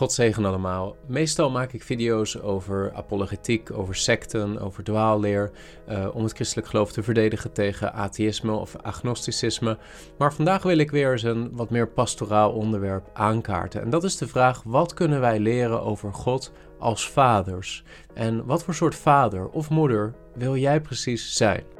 God zegen allemaal. Meestal maak ik video's over apologetiek, over secten, over dwaalleer, uh, om het christelijk geloof te verdedigen tegen atheïsme of agnosticisme. Maar vandaag wil ik weer eens een wat meer pastoraal onderwerp aankaarten. En dat is de vraag: wat kunnen wij leren over God als vaders? En wat voor soort vader of moeder wil jij precies zijn?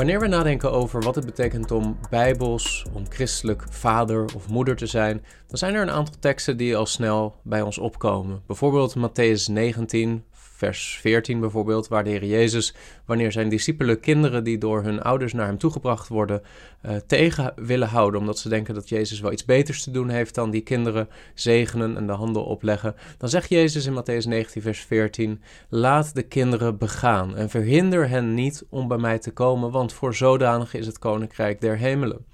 Wanneer we nadenken over wat het betekent om bijbels, om christelijk vader of moeder te zijn, dan zijn er een aantal teksten die al snel bij ons opkomen. Bijvoorbeeld Matthäus 19, vers 14 bijvoorbeeld, waar de Heer Jezus, wanneer zijn discipelen kinderen die door hun ouders naar hem toegebracht worden, uh, tegen willen houden, omdat ze denken dat Jezus wel iets beters te doen heeft dan die kinderen zegenen en de handen opleggen, dan zegt Jezus in Matthäus 19, vers 14, laat de kinderen begaan en verhinder hen niet om bij mij te komen, want voor zodanig is het koninkrijk der hemelen.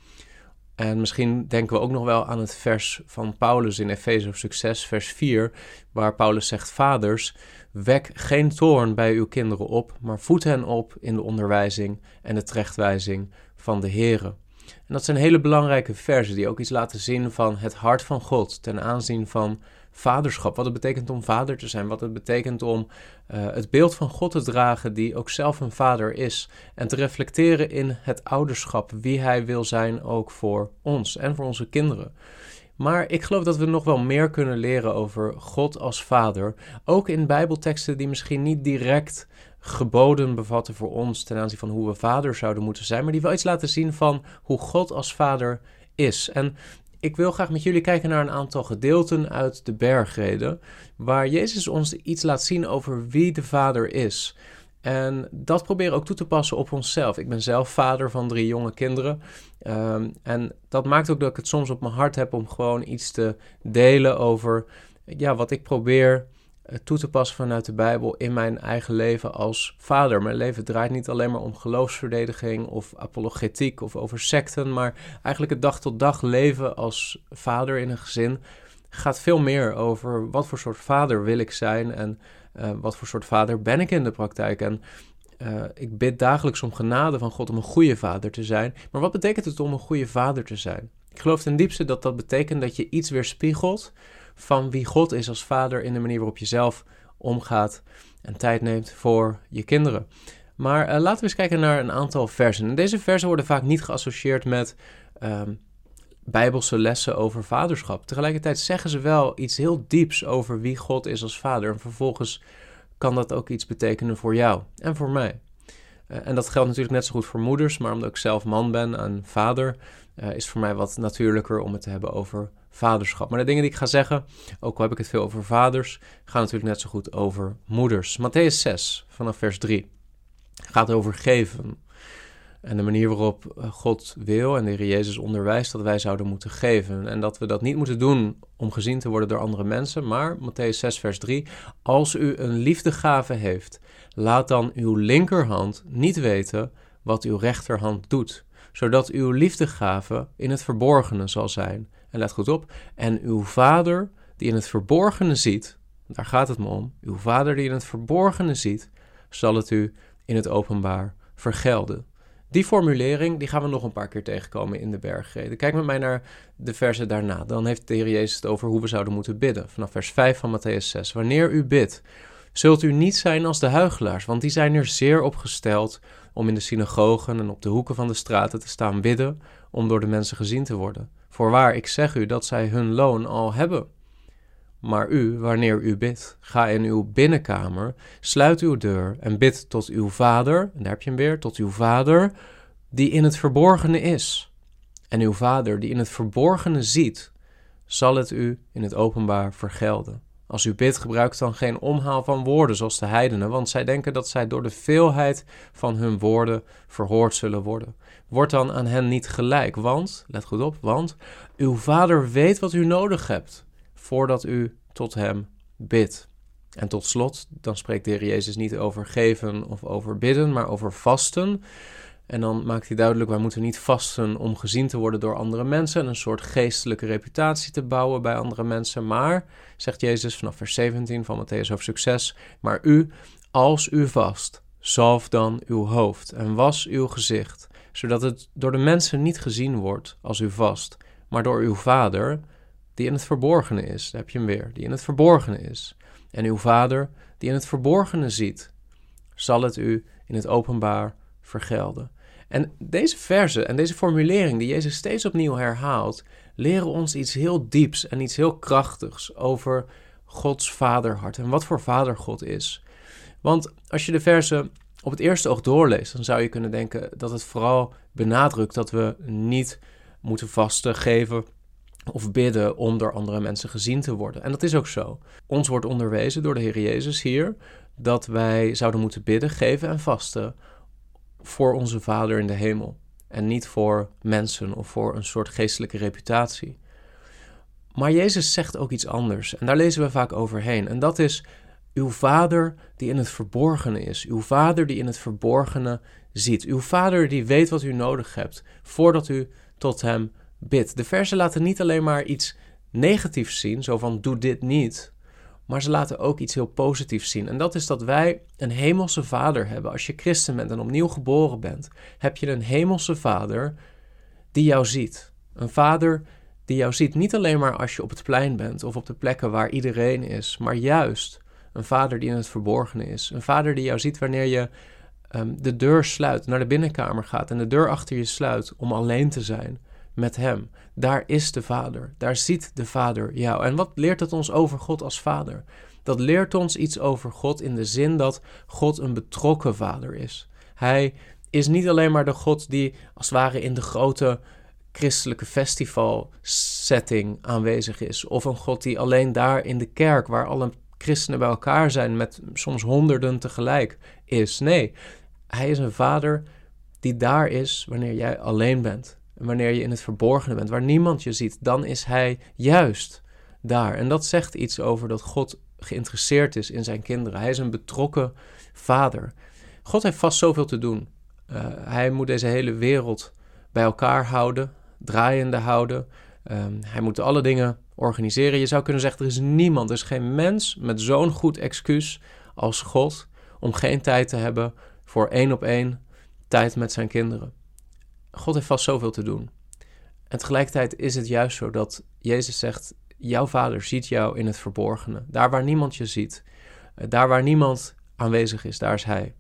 En misschien denken we ook nog wel aan het vers van Paulus in Efeze of Succes, vers 4, waar Paulus zegt: Vaders, wek geen toorn bij uw kinderen op, maar voed hen op in de onderwijzing en de terechtwijzing van de Here. En dat zijn hele belangrijke versen die ook iets laten zien van het hart van God ten aanzien van vaderschap. Wat het betekent om vader te zijn. Wat het betekent om uh, het beeld van God te dragen, die ook zelf een vader is. En te reflecteren in het ouderschap, wie hij wil zijn ook voor ons en voor onze kinderen. Maar ik geloof dat we nog wel meer kunnen leren over God als vader. Ook in Bijbelteksten die misschien niet direct geboden bevatten voor ons ten aanzien van hoe we vader zouden moeten zijn, maar die wel iets laten zien van hoe God als vader is. En ik wil graag met jullie kijken naar een aantal gedeelten uit de bergreden, waar Jezus ons iets laat zien over wie de Vader is. En dat proberen ook toe te passen op onszelf. Ik ben zelf vader van drie jonge kinderen. Um, en dat maakt ook dat ik het soms op mijn hart heb om gewoon iets te delen over ja, wat ik probeer eh, toe te passen vanuit de Bijbel in mijn eigen leven als vader. Mijn leven draait niet alleen maar om geloofsverdediging of apologetiek of over secten, maar eigenlijk het dag tot dag leven als vader in een gezin gaat veel meer over wat voor soort vader wil ik zijn en uh, wat voor soort vader ben ik in de praktijk. En uh, ik bid dagelijks om genade van God om een goede vader te zijn. Maar wat betekent het om een goede vader te zijn? Ik geloof ten diepste dat dat betekent dat je iets weerspiegelt van wie God is als vader in de manier waarop je zelf omgaat en tijd neemt voor je kinderen. Maar uh, laten we eens kijken naar een aantal versen. En deze versen worden vaak niet geassocieerd met um, bijbelse lessen over vaderschap. Tegelijkertijd zeggen ze wel iets heel dieps over wie God is als vader. En vervolgens kan dat ook iets betekenen voor jou en voor mij. Uh, en dat geldt natuurlijk net zo goed voor moeders, maar omdat ik zelf man ben en vader, uh, is voor mij wat natuurlijker om het te hebben over vaderschap. Maar de dingen die ik ga zeggen, ook al heb ik het veel over vaders, gaan natuurlijk net zo goed over moeders. Matthäus 6, vanaf vers 3, gaat over geven. En de manier waarop eh, God wil en de Heer Jezus onderwijst dat wij zouden moeten geven. En dat we dat niet moeten doen om gezien te worden door andere mensen. Maar, Matthäus 6, vers 3, als u een liefdegave heeft, laat dan uw linkerhand niet weten wat uw rechterhand doet. Zodat uw liefdegave in het verborgene zal zijn. En let goed op. En uw vader die in het verborgene ziet, daar gaat het me om. Uw vader die in het verborgene ziet, zal het u in het openbaar vergelden. Die formulering die gaan we nog een paar keer tegenkomen in de bergreden. Kijk met mij naar de versen daarna. Dan heeft de Heer Jezus het over hoe we zouden moeten bidden. Vanaf vers 5 van Matthäus 6. Wanneer u bidt, zult u niet zijn als de huigelaars, want die zijn er zeer op gesteld om in de synagogen en op de hoeken van de straten te staan bidden, om door de mensen gezien te worden. Voorwaar, ik zeg u dat zij hun loon al hebben. Maar u, wanneer u bidt, ga in uw binnenkamer, sluit uw deur en bid tot uw vader, en daar heb je hem weer, tot uw vader, die in het verborgene is. En uw vader, die in het verborgene ziet, zal het u in het openbaar vergelden. Als u bidt, gebruikt dan geen omhaal van woorden zoals de heidenen, want zij denken dat zij door de veelheid van hun woorden verhoord zullen worden. Word dan aan hen niet gelijk, want, let goed op, want uw vader weet wat u nodig hebt voordat u tot hem bidt. En tot slot, dan spreekt de Heer Jezus niet over geven of over bidden, maar over vasten. En dan maakt hij duidelijk, wij moeten niet vasten om gezien te worden door andere mensen en een soort geestelijke reputatie te bouwen bij andere mensen. Maar, zegt Jezus vanaf vers 17 van Matthäus over succes, maar u, als u vast, zalf dan uw hoofd en was uw gezicht, zodat het door de mensen niet gezien wordt als u vast, maar door uw Vader die in het verborgene is. Daar heb je hem weer, die in het verborgene is. En uw Vader die in het verborgene ziet, zal het u in het openbaar vergelden. En deze verse en deze formulering die Jezus steeds opnieuw herhaalt, leren ons iets heel dieps en iets heel krachtigs over Gods vaderhart en wat voor vader God is. Want als je de verse op het eerste oog doorleest, dan zou je kunnen denken dat het vooral benadrukt dat we niet moeten vasten, geven of bidden om door andere mensen gezien te worden. En dat is ook zo. Ons wordt onderwezen door de Heer Jezus hier dat wij zouden moeten bidden, geven en vasten voor onze Vader in de hemel. En niet voor mensen of voor een soort geestelijke reputatie. Maar Jezus zegt ook iets anders. En daar lezen we vaak overheen. En dat is uw Vader die in het verborgene is. Uw Vader die in het verborgene ziet. Uw Vader die weet wat u nodig hebt voordat u tot Hem De versen laten niet alleen maar iets negatiefs zien, zo van doe dit niet. Maar ze laten ook iets heel positiefs zien. En dat is dat wij een hemelse vader hebben. Als je christen bent en opnieuw geboren bent, heb je een hemelse vader die jou ziet. Een vader die jou ziet niet alleen maar als je op het plein bent of op de plekken waar iedereen is, maar juist een vader die in het verborgene is. Een vader die jou ziet wanneer je ehm, de deur sluit, naar de binnenkamer gaat en de deur achter je sluit om alleen te zijn met Hem. Daar is de Vader. Daar ziet de Vader jou. En wat leert het ons over God als Vader? Dat leert ons iets over God in de zin dat God een betrokken Vader is. Hij is niet alleen maar de God die als het ware in de grote christelijke festivalsetting aanwezig is. Of een God die alleen daar in de kerk, waar alle christenen bij elkaar zijn, met soms honderden tegelijk is. Nee, hij is een vader die daar is wanneer jij alleen bent. Wanneer je in het verborgene bent, waar niemand je ziet, dan is hij juist daar. En dat zegt iets over dat God geïnteresseerd is in zijn kinderen. Hij is een betrokken vader. God heeft vast zoveel te doen. Uh, hij moet deze hele wereld bij elkaar houden, draaiende houden. Um, hij moet alle dingen organiseren. Je zou kunnen zeggen, er is niemand, er is geen mens met zo'n goed excuus als God om geen tijd te hebben voor één op één tijd met zijn kinderen. God heeft vast zoveel te doen. En tegelijkertijd is het juist zo dat Jezus zegt: Jouw vader ziet jou in het verborgene. Daar waar niemand je ziet, eh, daar waar niemand aanwezig is, daar is hij.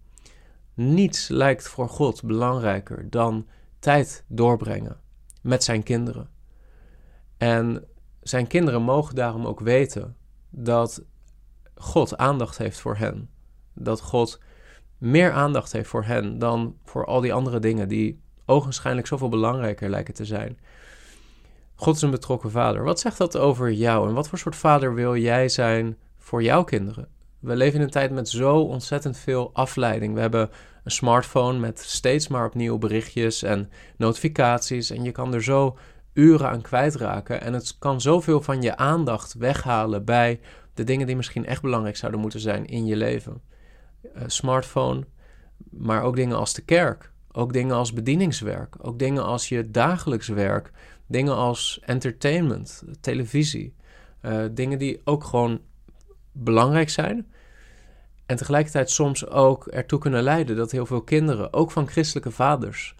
Niets lijkt voor God belangrijker dan tijd doorbrengen met zijn kinderen. En zijn kinderen mogen daarom ook weten dat God aandacht heeft voor hen. Dat God meer aandacht heeft voor hen dan voor al die andere dingen die ogenschijnlijk zoveel belangrijker lijken te zijn. God is een betrokken vader. Wat zegt dat over jou en wat voor soort vader wil jij zijn voor jouw kinderen? We leven in een tijd met zo ontzettend veel afleiding. We hebben een smartphone met steeds maar opnieuw berichtjes en notificaties. En je kan er zo uren aan kwijtraken. En het kan zoveel van je aandacht weghalen bij de dingen die misschien echt belangrijk zouden moeten zijn in je leven. Uh, smartphone, maar ook dingen als de kerk. Ook dingen als bedieningswerk, ook dingen als je dagelijks werk, dingen als entertainment, televisie. Uh, dingen die ook gewoon belangrijk zijn. En tegelijkertijd soms ook ertoe kunnen leiden dat heel veel kinderen, ook van christelijke vaders,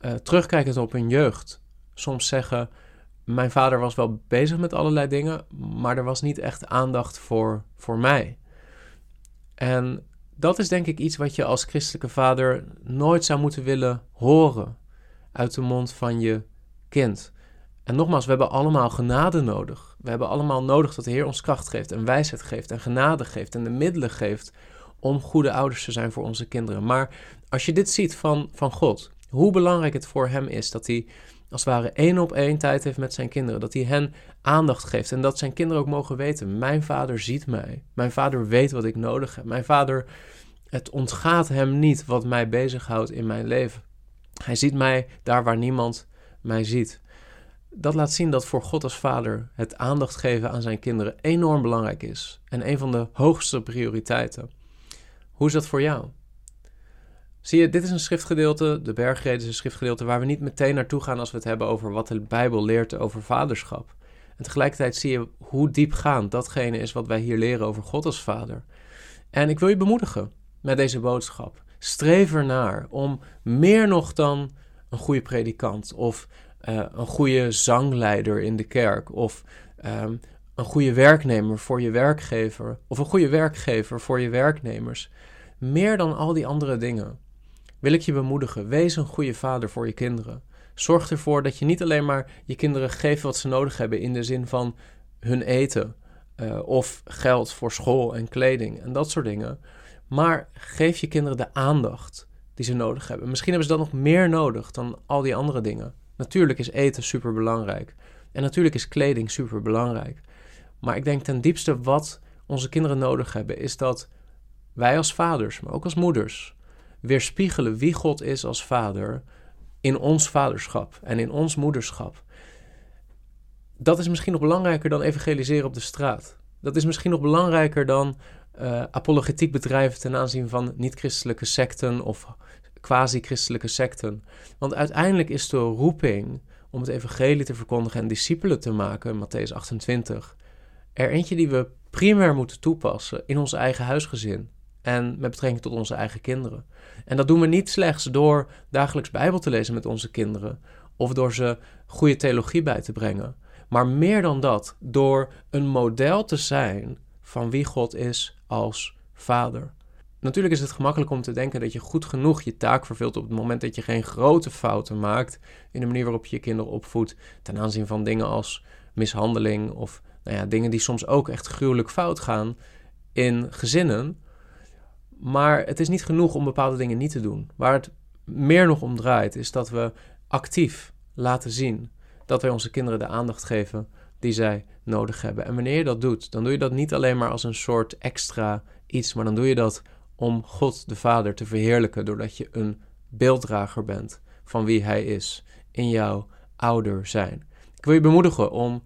uh, terugkijkend op hun jeugd, soms zeggen: Mijn vader was wel bezig met allerlei dingen, maar er was niet echt aandacht voor, voor mij. En dat is denk ik iets wat je als christelijke vader nooit zou moeten willen horen uit de mond van je kind. En nogmaals, we hebben allemaal genade nodig. We hebben allemaal nodig dat de Heer ons kracht geeft en wijsheid geeft en genade geeft en de middelen geeft om goede ouders te zijn voor onze kinderen. Maar als je dit ziet van, van God, hoe belangrijk het voor Hem is dat Hij als het ware één op één tijd heeft met zijn kinderen. Dat hij hen aandacht geeft en dat zijn kinderen ook mogen weten: Mijn vader ziet mij. Mijn vader weet wat ik nodig heb. Mijn vader, het ontgaat hem niet wat mij bezighoudt in mijn leven. Hij ziet mij daar waar niemand mij ziet. Dat laat zien dat voor God als vader het aandacht geven aan zijn kinderen enorm belangrijk is en een van de hoogste prioriteiten. Hoe is dat voor jou? Zie je, dit is een schriftgedeelte, de bergreden is een schriftgedeelte waar we niet meteen naartoe gaan als we het hebben over wat de Bijbel leert over vaderschap. En tegelijkertijd zie je hoe diepgaand datgene is wat wij hier leren over God als vader. En ik wil je bemoedigen met deze boodschap. Streef ernaar om meer nog dan een goede predikant of uh, een goede zangleider in de kerk of um, een goede werknemer voor je werkgever of een goede werkgever voor je werknemers. Meer dan al die andere dingen wil ik je bemoedigen. Wees een goede vader voor je kinderen. Zorg ervoor dat je niet alleen maar je kinderen geeft wat ze nodig hebben in de zin van hun eten uh, of geld voor school en kleding en dat soort dingen. Maar geef je kinderen de aandacht die ze nodig hebben. Misschien hebben ze dat nog meer nodig dan al die andere dingen. Natuurlijk is eten super belangrijk. En natuurlijk is kleding super belangrijk. Maar ik denk ten diepste wat onze kinderen nodig hebben, is dat wij als vaders, maar ook als moeders, weerspiegelen wie God is als vader in ons vaderschap en in ons moederschap. Dat is misschien nog belangrijker dan evangeliseren op de straat. Dat is misschien nog belangrijker dan uh, apologetiek bedrijven ten aanzien van niet-christelijke secten of quasi-christelijke secten. Want uiteindelijk is de roeping om het evangelie te verkondigen en discipelen te maken, Matthäus 28, er eentje die we primair moeten toepassen in ons eigen huisgezin en met betrekking tot onze eigen kinderen. En dat doen we niet slechts door dagelijks Bijbel te lezen met onze kinderen of door ze goede theologie bij te brengen, maar meer dan dat, door een model te zijn van wie God is als vader. Natuurlijk is het gemakkelijk om te denken dat je goed genoeg je taak vervult op het moment dat je geen grote fouten maakt in de manier waarop je je kinderen opvoedt ten aanzien van dingen als mishandeling of nou ja, dingen die soms ook echt gruwelijk fout gaan in gezinnen. Maar het is niet genoeg om bepaalde dingen niet te doen. Waar het meer nog om draait, is dat we actief laten zien dat wij onze kinderen de aandacht geven die zij nodig hebben. En wanneer je dat doet, dan doe je dat niet alleen maar als een soort extra iets, maar dan doe je dat om God de Vader te verheerlijken, doordat je een beelddrager bent van wie Hij is in jouw ouder zijn. Ik wil je bemoedigen om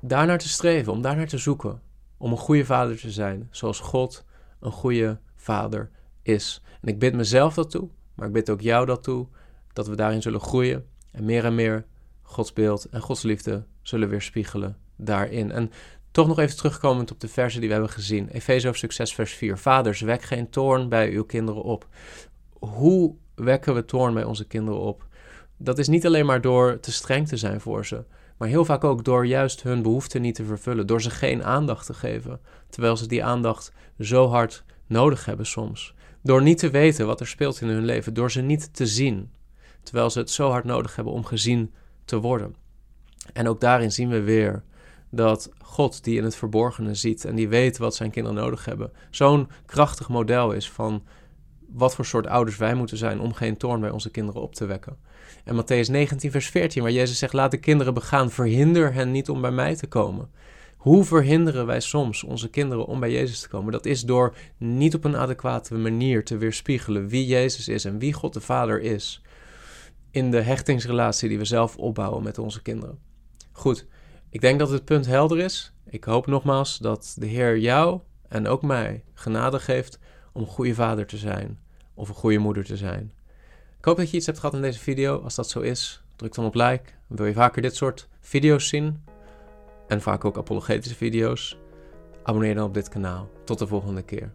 daarnaar te streven, om daarnaar te zoeken, om een goede vader te zijn, zoals God een goede vader is. En ik bid mezelf dat toe, maar ik bid ook jou dat toe, dat we daarin zullen groeien en meer en meer Gods beeld en Gods liefde zullen weerspiegelen daarin. En toch nog even terugkomend op de versen die we hebben gezien. Efeze hoofdstuk 6 vers 4. Vaders, wek geen toorn bij uw kinderen op. Hoe wekken we toorn bij onze kinderen op? Dat is niet alleen maar door te streng te zijn voor ze, maar heel vaak ook door juist hun behoeften niet te vervullen, door ze geen aandacht te geven, terwijl ze die aandacht zo hard nodig hebben soms. Door niet te weten wat er speelt in hun leven, door ze niet te zien, terwijl ze het zo hard nodig hebben om gezien te worden. En ook daarin zien we weer dat God, die in het verborgene ziet en die weet wat zijn kinderen nodig hebben, zo'n krachtig model is van wat voor soort ouders wij moeten zijn om geen toorn bij onze kinderen op te wekken. En Matthäus 19, vers 14, waar Jezus zegt: Laat de kinderen begaan, verhinder hen niet om bij mij te komen. Hoe verhinderen wij soms onze kinderen om bij Jezus te komen? Dat is door niet op een adequate manier te weerspiegelen wie Jezus is en wie God de Vader is. In de hechtingsrelatie die we zelf opbouwen met onze kinderen. Goed, ik denk dat het punt helder is. Ik hoop nogmaals dat de Heer jou en ook mij genade geeft om een goede vader te zijn of een goede moeder te zijn. Ik hoop dat je iets hebt gehad in deze video. Als dat zo is, druk dan op like. Wil je vaker dit soort video's zien? En vaak ook apologetische video's? Abonneer dan op dit kanaal. Tot de volgende keer.